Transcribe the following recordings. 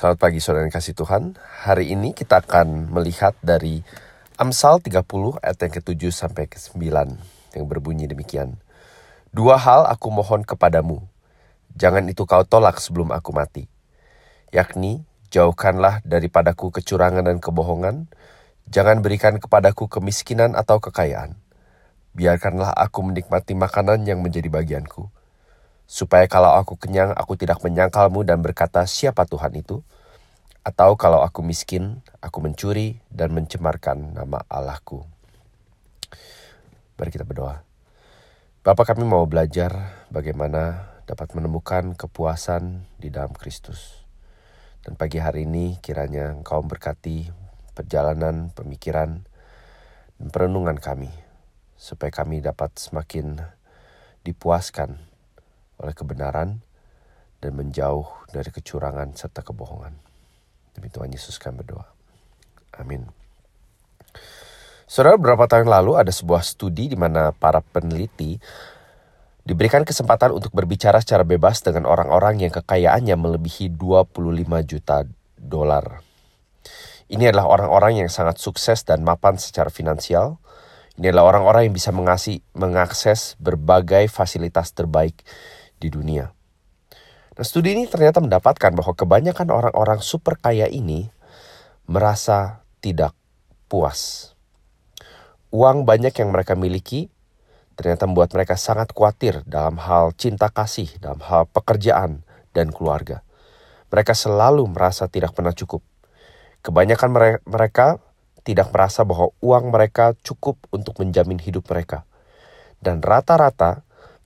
Selamat pagi saudara yang kasih Tuhan. Hari ini kita akan melihat dari Amsal 30 ayat yang ke-7 sampai ke-9 yang berbunyi demikian. Dua hal aku mohon kepadamu. Jangan itu kau tolak sebelum aku mati. Yakni, jauhkanlah daripadaku kecurangan dan kebohongan. Jangan berikan kepadaku kemiskinan atau kekayaan. Biarkanlah aku menikmati makanan yang menjadi bagianku supaya kalau aku kenyang aku tidak menyangkalmu dan berkata siapa Tuhan itu, atau kalau aku miskin, aku mencuri dan mencemarkan nama Allahku. Mari kita berdoa. Bapak kami mau belajar bagaimana dapat menemukan kepuasan di dalam Kristus. Dan pagi hari ini kiranya Engkau berkati perjalanan, pemikiran, dan perenungan kami. Supaya kami dapat semakin dipuaskan oleh kebenaran dan menjauh dari kecurangan serta kebohongan. Demi Tuhan Yesus kami berdoa. Amin. Saudara, beberapa tahun lalu ada sebuah studi di mana para peneliti diberikan kesempatan untuk berbicara secara bebas dengan orang-orang yang kekayaannya melebihi 25 juta dolar. Ini adalah orang-orang yang sangat sukses dan mapan secara finansial. Ini adalah orang-orang yang bisa mengasih, mengakses berbagai fasilitas terbaik di dunia. Nah, studi ini ternyata mendapatkan bahwa kebanyakan orang-orang super kaya ini merasa tidak puas. Uang banyak yang mereka miliki ternyata membuat mereka sangat khawatir dalam hal cinta kasih, dalam hal pekerjaan dan keluarga. Mereka selalu merasa tidak pernah cukup. Kebanyakan mereka tidak merasa bahwa uang mereka cukup untuk menjamin hidup mereka. Dan rata-rata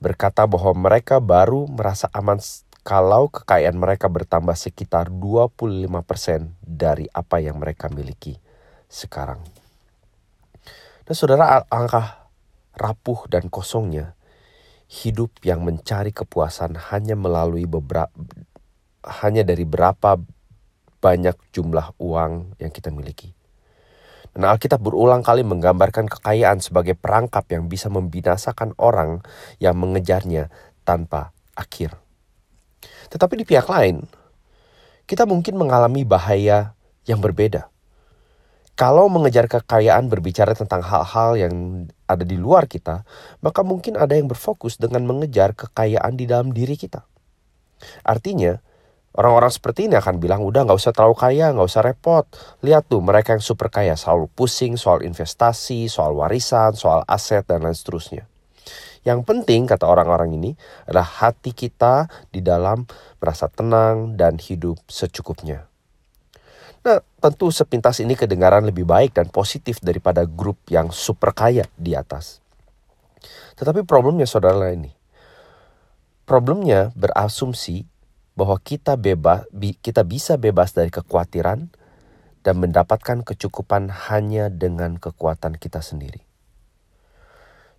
berkata bahwa mereka baru merasa aman kalau kekayaan mereka bertambah sekitar 25% dari apa yang mereka miliki sekarang. Dan saudara angka rapuh dan kosongnya hidup yang mencari kepuasan hanya melalui beberapa hanya dari berapa banyak jumlah uang yang kita miliki. Dan Alkitab berulang kali menggambarkan kekayaan sebagai perangkap yang bisa membinasakan orang yang mengejarnya tanpa akhir. Tetapi di pihak lain, kita mungkin mengalami bahaya yang berbeda. Kalau mengejar kekayaan berbicara tentang hal-hal yang ada di luar kita, maka mungkin ada yang berfokus dengan mengejar kekayaan di dalam diri kita. Artinya, Orang-orang seperti ini akan bilang, udah nggak usah terlalu kaya, nggak usah repot. Lihat tuh mereka yang super kaya selalu pusing soal investasi, soal warisan, soal aset, dan lain seterusnya. Yang penting, kata orang-orang ini, adalah hati kita di dalam merasa tenang dan hidup secukupnya. Nah, tentu sepintas ini kedengaran lebih baik dan positif daripada grup yang super kaya di atas. Tetapi problemnya saudara ini, problemnya berasumsi bahwa kita bebas kita bisa bebas dari kekhawatiran dan mendapatkan kecukupan hanya dengan kekuatan kita sendiri.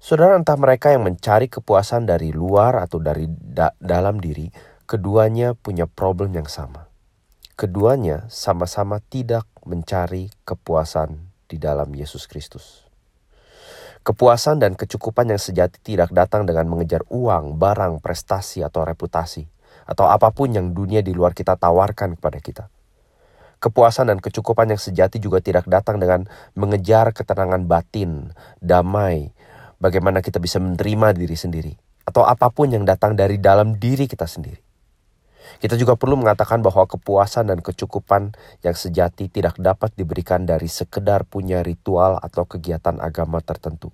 Saudara entah mereka yang mencari kepuasan dari luar atau dari da dalam diri, keduanya punya problem yang sama. Keduanya sama-sama tidak mencari kepuasan di dalam Yesus Kristus. Kepuasan dan kecukupan yang sejati tidak datang dengan mengejar uang, barang, prestasi, atau reputasi atau apa pun yang dunia di luar kita tawarkan kepada kita. Kepuasan dan kecukupan yang sejati juga tidak datang dengan mengejar ketenangan batin, damai, bagaimana kita bisa menerima diri sendiri, atau apa pun yang datang dari dalam diri kita sendiri. Kita juga perlu mengatakan bahwa kepuasan dan kecukupan yang sejati tidak dapat diberikan dari sekedar punya ritual atau kegiatan agama tertentu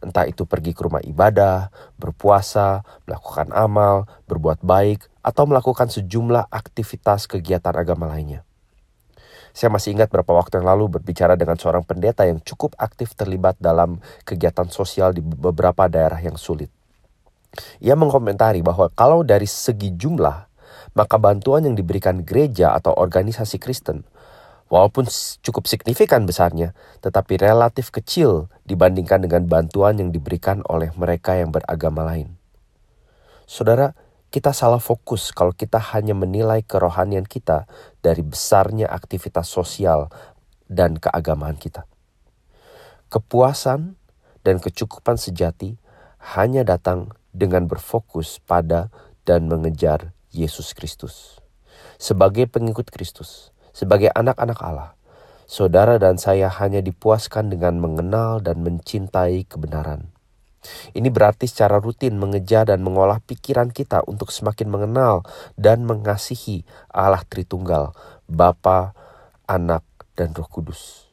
entah itu pergi ke rumah ibadah, berpuasa, melakukan amal, berbuat baik, atau melakukan sejumlah aktivitas kegiatan agama lainnya. Saya masih ingat beberapa waktu yang lalu berbicara dengan seorang pendeta yang cukup aktif terlibat dalam kegiatan sosial di beberapa daerah yang sulit. Ia mengomentari bahwa kalau dari segi jumlah, maka bantuan yang diberikan gereja atau organisasi Kristen Walaupun cukup signifikan besarnya, tetapi relatif kecil dibandingkan dengan bantuan yang diberikan oleh mereka yang beragama lain. Saudara, kita salah fokus kalau kita hanya menilai kerohanian kita dari besarnya aktivitas sosial dan keagamaan kita. Kepuasan dan kecukupan sejati hanya datang dengan berfokus pada dan mengejar Yesus Kristus. sebagai pengikut Kristus, sebagai anak-anak Allah, saudara dan saya hanya dipuaskan dengan mengenal dan mencintai kebenaran. Ini berarti secara rutin mengejar dan mengolah pikiran kita untuk semakin mengenal dan mengasihi Allah Tritunggal, Bapa, Anak, dan Roh Kudus.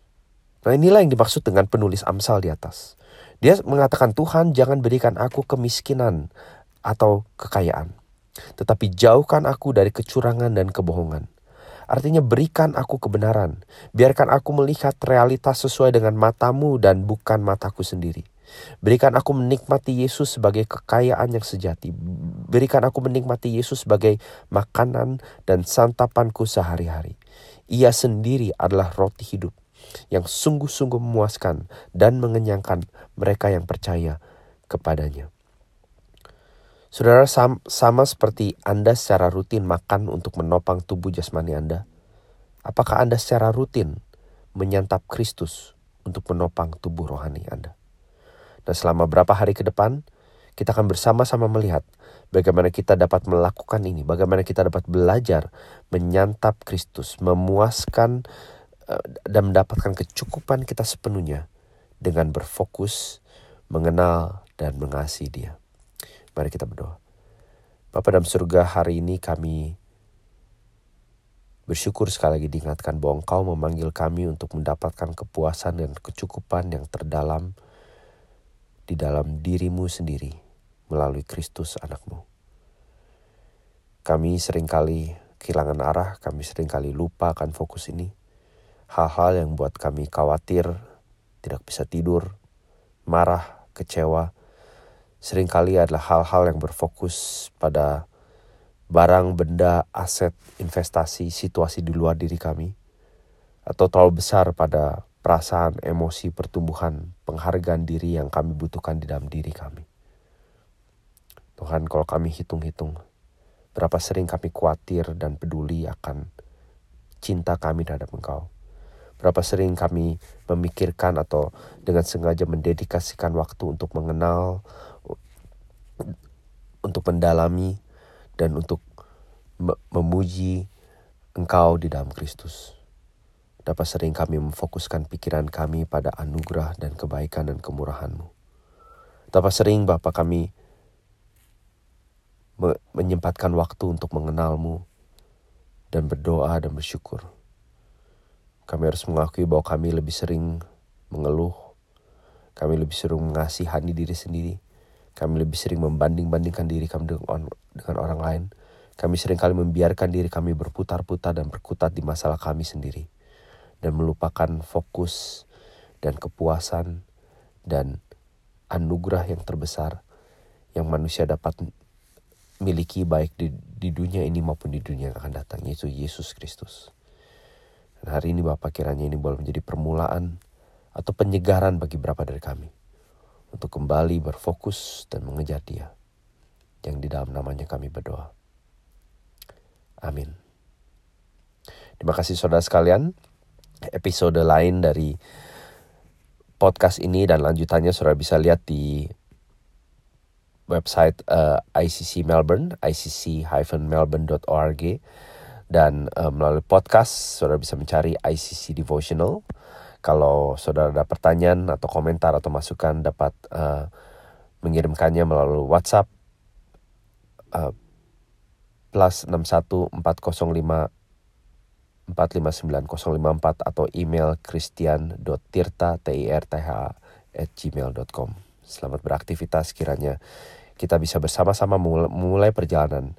Nah inilah yang dimaksud dengan penulis Amsal di atas. Dia mengatakan Tuhan jangan berikan aku kemiskinan atau kekayaan. Tetapi jauhkan aku dari kecurangan dan kebohongan. Artinya berikan aku kebenaran. Biarkan aku melihat realitas sesuai dengan matamu dan bukan mataku sendiri. Berikan aku menikmati Yesus sebagai kekayaan yang sejati. Berikan aku menikmati Yesus sebagai makanan dan santapanku sehari-hari. Ia sendiri adalah roti hidup yang sungguh-sungguh memuaskan dan mengenyangkan mereka yang percaya kepadanya. Saudara, sama seperti Anda secara rutin makan untuk menopang tubuh jasmani Anda, apakah Anda secara rutin menyantap Kristus untuk menopang tubuh rohani Anda? Dan selama berapa hari ke depan, kita akan bersama-sama melihat bagaimana kita dapat melakukan ini, bagaimana kita dapat belajar menyantap Kristus, memuaskan Eh, dan mendapatkan kecukupan kita sepenuhnya dengan berfokus mengenal dan mengasihi Dia. Mari kita berdoa. Bapak dalam surga hari ini kami bersyukur sekali lagi diingatkan bahwa Engkau memanggil kami untuk mendapatkan kepuasan dan kecukupan yang terdalam di dalam dirimu sendiri melalui Kristus anakmu. Kami sering kali kehilangan arah, kami sering kali lupa akan fokus ini hal-hal yang buat kami khawatir, tidak bisa tidur, marah, kecewa, sering kali adalah hal-hal yang berfokus pada barang, benda, aset, investasi, situasi di luar diri kami, atau terlalu besar pada perasaan, emosi, pertumbuhan, penghargaan diri yang kami butuhkan di dalam diri kami. Tuhan, kalau kami hitung-hitung, berapa sering kami khawatir dan peduli akan cinta kami terhadap Engkau Berapa sering kami memikirkan atau dengan sengaja mendedikasikan waktu untuk mengenal, untuk mendalami, dan untuk memuji Engkau di dalam Kristus. Dapat sering kami memfokuskan pikiran kami pada anugerah dan kebaikan dan kemurahan-Mu. Dapat sering Bapak kami menyempatkan waktu untuk mengenal-Mu dan berdoa dan bersyukur. Kami harus mengakui bahwa kami lebih sering mengeluh, kami lebih sering mengasihani diri sendiri, kami lebih sering membanding-bandingkan diri kami dengan, orang lain. Kami sering kali membiarkan diri kami berputar-putar dan berkutat di masalah kami sendiri. Dan melupakan fokus dan kepuasan dan anugerah yang terbesar yang manusia dapat miliki baik di, di dunia ini maupun di dunia yang akan datang, yaitu Yesus Kristus. Dan hari ini Bapak kiranya ini boleh menjadi permulaan atau penyegaran bagi beberapa dari kami. Untuk kembali berfokus dan mengejar dia. Yang di dalam namanya kami berdoa. Amin. Terima kasih saudara sekalian. Episode lain dari podcast ini dan lanjutannya saudara bisa lihat di website uh, eh, ICC Melbourne, icc-melbourne.org dan uh, melalui podcast saudara bisa mencari ICC Devotional. Kalau saudara ada pertanyaan atau komentar atau masukan dapat uh, mengirimkannya melalui WhatsApp uh, plus 61 405 459 atau email christian.tirta at gmail.com. Selamat beraktivitas kiranya kita bisa bersama-sama memulai perjalanan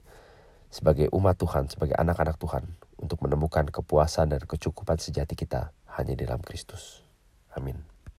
sebagai umat Tuhan, sebagai anak-anak Tuhan, untuk menemukan kepuasan dan kecukupan sejati kita hanya di dalam Kristus. Amin.